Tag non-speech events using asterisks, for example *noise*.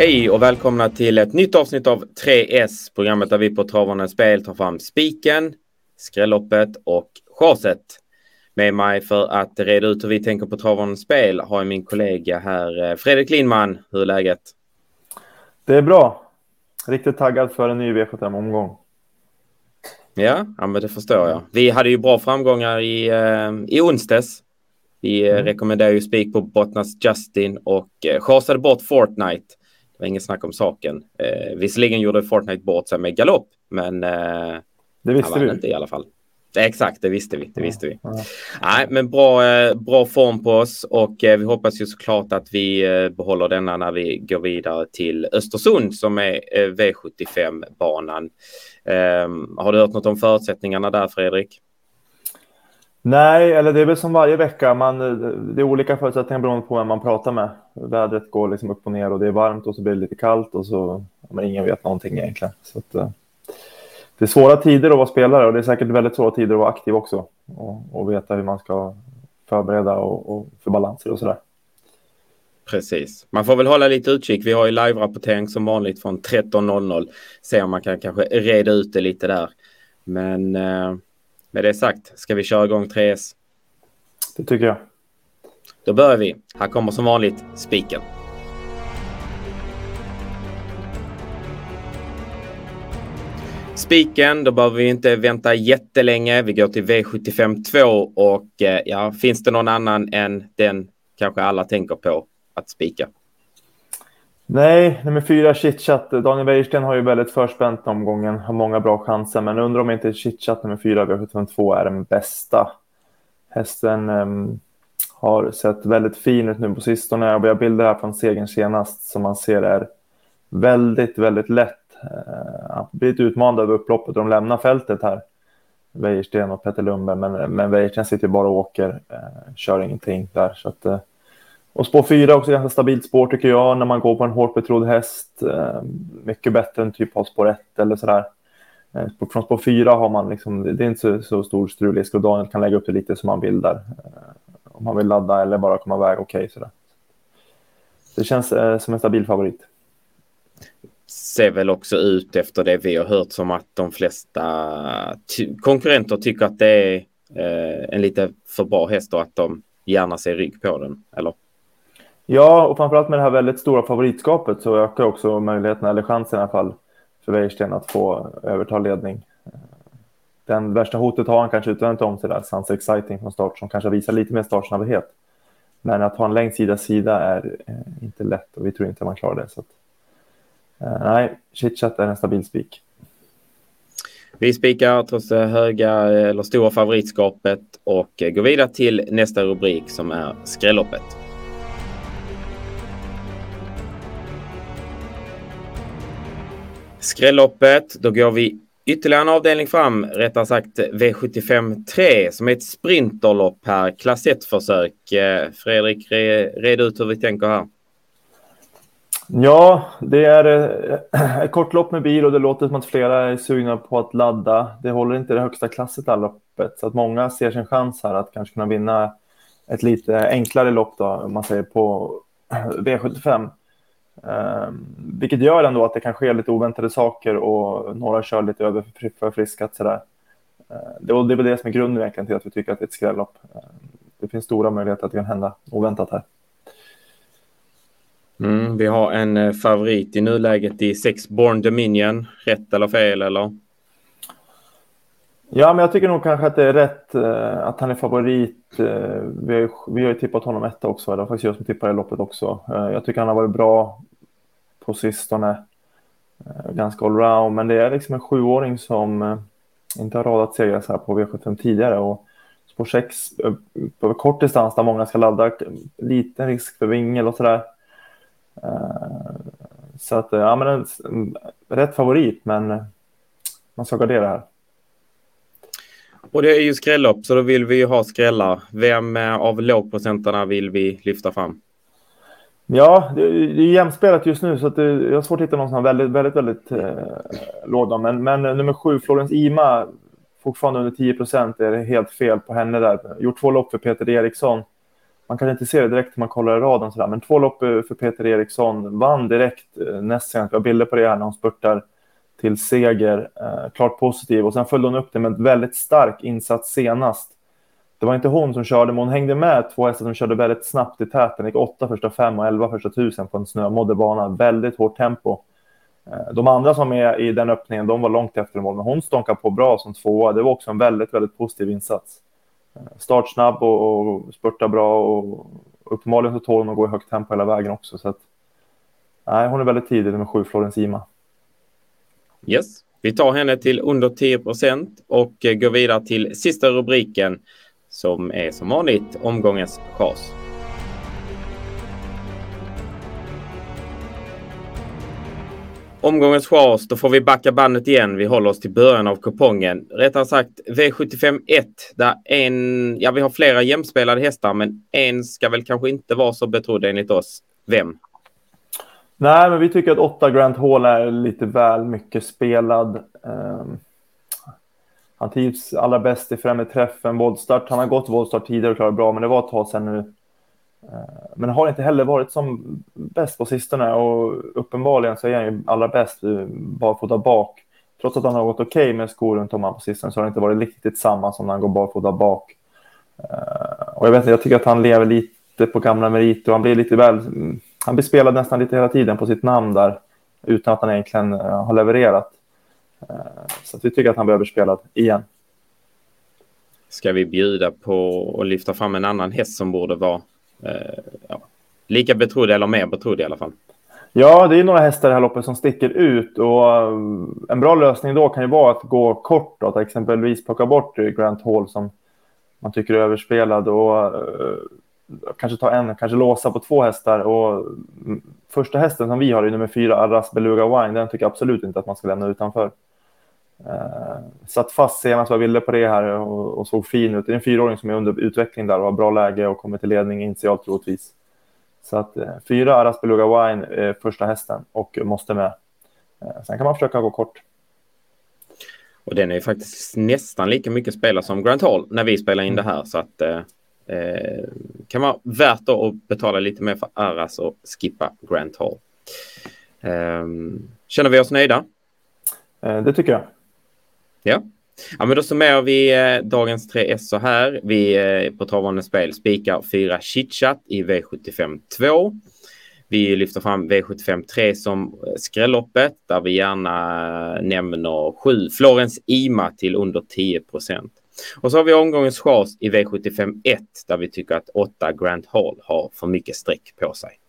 Hej och välkomna till ett nytt avsnitt av 3S, programmet där vi på Travande Spel tar fram spiken, skrälloppet och chaset. Med mig för att reda ut hur vi tänker på Travande Spel har jag min kollega här, eh, Fredrik Lindman. Hur är läget? Det är bra. Riktigt taggad för en ny V75-omgång. Ja, ja men det förstår jag. Vi hade ju bra framgångar i, eh, i onsdags. Vi eh, mm. rekommenderar ju spik på Bottnas Justin och eh, chasade bort Fortnite. Var inget snack om saken. Eh, visserligen gjorde Fortnite bort sig med galopp, men eh, det visste han vi. inte i alla fall. Exakt, det visste vi. Det visste vi. Ja, ja. Nej, men bra, eh, bra form på oss och eh, vi hoppas ju såklart att vi eh, behåller denna när vi går vidare till Östersund som är V75-banan. Ehm, har du hört något om förutsättningarna där, Fredrik? Nej, eller det är väl som varje vecka. Man, det är olika förutsättningar beroende på vem man pratar med. Vädret går liksom upp och ner och det är varmt och så blir det lite kallt och så men ingen vet någonting egentligen. Så att, eh, det är svåra tider att vara spelare och det är säkert väldigt svåra tider att vara aktiv också och, och veta hur man ska förbereda och, och för balanser och sådär. Precis. Man får väl hålla lite utkik. Vi har ju live-rapportering som vanligt från 13.00. Se om man kan kanske reda ut det lite där. Men eh, med det sagt, ska vi köra igång 3S? Det tycker jag. Då börjar vi. Här kommer som vanligt spiken. Spiken, då behöver vi inte vänta jättelänge. Vi går till V75 2 och eh, ja, finns det någon annan än den kanske alla tänker på att spika? Nej, nummer fyra Chitchat. Daniel Wäjersten har ju väldigt förspänt omgången, har många bra chanser, men undrar om inte Chitchat nummer fyra V752 är den bästa. Hästen um, har sett väldigt fin ut nu på sistone och vi har bilder här från segern senast som man ser är väldigt, väldigt lätt eh, han blivit utmanad över upploppet och de lämnar fältet här. Wäjersten och Petter Lundberg, men, men Wäjersten sitter bara och åker, uh, kör ingenting där. Så att, uh, och spår fyra också ganska stabilt spår tycker jag när man går på en hårt betrodd häst. Eh, mycket bättre än typ av spår ett eller sådär. Eh, från spår fyra har man liksom, det är inte så, så stor strulrisk och Daniel kan lägga upp det lite som man vill där. Eh, om man vill ladda eller bara komma iväg okej okay, sådär. Det känns eh, som en stabil favorit ser väl också ut efter det vi har hört som att de flesta konkurrenter tycker att det är eh, en lite för bra häst och att de gärna ser rygg på den, eller? Ja, och framförallt med det här väldigt stora favoritskapet så ökar också möjligheten, eller chansen i alla fall, för Wäjersten att få överta ledning. Den värsta hotet har han kanske utvändigt om sig där, Sans Exciting från start, som kanske visar lite mer startsnabbhet. Men att ha en längd sida sida är eh, inte lätt och vi tror inte man klarar det. Så att eh, nej, chitchat är en stabil spik. Vi spikar trots det höga eller stora favoritskapet och eh, går vidare till nästa rubrik som är skrälloppet. Skrälloppet, då går vi ytterligare en avdelning fram, rättare sagt V75 3 som är ett sprinterlopp här, klass 1-försök. Eh, Fredrik, red ut hur vi tänker här. Ja, det är eh, *clears throat* ett kort lopp med bil och det låter som att flera är sugna på att ladda. Det håller inte det högsta klasset här loppet, så att många ser sin chans här att kanske kunna vinna ett lite enklare lopp då, om man säger på *clears throat* V75. Um, vilket gör ändå att det kan ske lite oväntade saker och några kör lite överförfriskat sådär. Uh, det, det är väl det som är grunden egentligen till att vi tycker att det är ett skrällopp. Uh, det finns stora möjligheter att det kan hända oväntat här. Mm, vi har en eh, favorit i nuläget i sex Born Dominion. Rätt eller fel eller? Ja, men jag tycker nog kanske att det är rätt eh, att han är favorit. Eh, vi, har, vi har ju tippat honom etta också. Det var faktiskt jag som tippade i loppet också. Eh, jag tycker han har varit bra på sistone. Eh, ganska allround, men det är liksom en sjuåring som eh, inte har radat segrar så här på V75 tidigare. Och spår 6 på eh, kort distans där många ska ladda, liten risk för vingel och sådär. där. så att, ja men en, en, rätt favorit, men man ska gardera här. Och det är ju skrällopp, så då vill vi ju ha skrällar. Vem av lågprocentarna vill vi lyfta fram? Ja, det, det är jämspelat just nu så att det, jag har svårt att hitta någon som har väldigt, väldigt, väldigt eh, låda. Men, men nummer sju, Florens Ima, fortfarande under 10 procent, är det helt fel på henne där. Gjort två lopp för Peter Eriksson man kan inte se det direkt när man kollar i raden sådär, men två lopp eh, för Peter Eriksson vann direkt eh, näst senast. Vi har bilder på det här när hon spurtar till seger. Eh, klart positiv och sen följde hon upp det med en väldigt stark insats senast. Det var inte hon som körde, men hon hängde med två hästar som körde väldigt snabbt i täten. Gick åtta första fem och elva första tusen på en snömodd bana. Väldigt hårt tempo. Eh, de andra som är i den öppningen, de var långt efter mål, men hon stånkade på bra som tvåa. Det var också en väldigt, väldigt positiv insats. Eh, startsnabb och, och spurta bra och uppenbarligen så tål hon att gå i högt tempo hela vägen också. Så att, nej, hon är väldigt tidig med sju Florens Ima. Yes, vi tar henne till under 10 procent och eh, går vidare till sista rubriken som är som vanligt omgångens chas. Omgångens chas, då får vi backa bandet igen. Vi håller oss till början av kupongen. Rättare sagt V75 1 där en, ja vi har flera jämspelade hästar men en ska väl kanske inte vara så betrodd enligt oss. Vem? Nej, men vi tycker att 8 Grant Hall är lite väl mycket spelad. Um, han trivs allra bäst i främre träffen, voltstart. Han har gått voltstart tidigare och klarat bra, men det var ett tag sedan nu. Eh, men har inte heller varit som bäst på sistone och uppenbarligen så är han ju allra bäst eh, barfota bak. Trots att han har gått okej okay med skor runt om han på sistone så har det inte varit riktigt samma som när han går barfota bak. Eh, och jag vet inte, jag tycker att han lever lite på gamla meriter och han blir lite väl mm, han blir spelad nästan lite hela tiden på sitt namn där utan att han egentligen har levererat. Uh, så vi tycker att han blir överspelad igen. Ska vi bjuda på att lyfta fram en annan häst som borde vara uh, ja, lika betrodd eller mer betrodd i alla fall? Ja, det är några hästar i det här loppet som sticker ut och en bra lösning då kan ju vara att gå kort då, att exempelvis plocka bort Grant Hall som man tycker är överspelad och kanske ta en, kanske låsa på två hästar. Och första hästen som vi har är nummer fyra, Arras Beluga Wine. Den tycker jag absolut inte att man ska lämna utanför. Uh, satt fast senast, var ville på det här och, och, såg fin ut. Det är en fyraåring som är under utveckling där och har bra läge och kommer till ledning initialt troligtvis. Så att uh, fyra Arras Beluga Wine är första hästen och måste med. Uh, sen kan man försöka gå kort. Och den är ju faktiskt nästan lika mycket spelare som Grant Hall när vi spelar in det här. Så att Eh, kan vara värt att betala lite mer för Aras och skippa Grant Hall. Eh, känner vi oss nöjda? Eh, det tycker jag. Ja. Ja, men då summerar vi eh, dagens tre S så här. Vi eh, på travande spel spikar fyra chitchat i V75 2. Vi lyfter fram V75 3 som eh, skrälloppet där vi gärna eh, nämner 7 Florens Ima till under 10 procent. Och så har vi omgångens chans i V75 1 där vi tycker att 8 Grant Hall har för mycket streck på sig.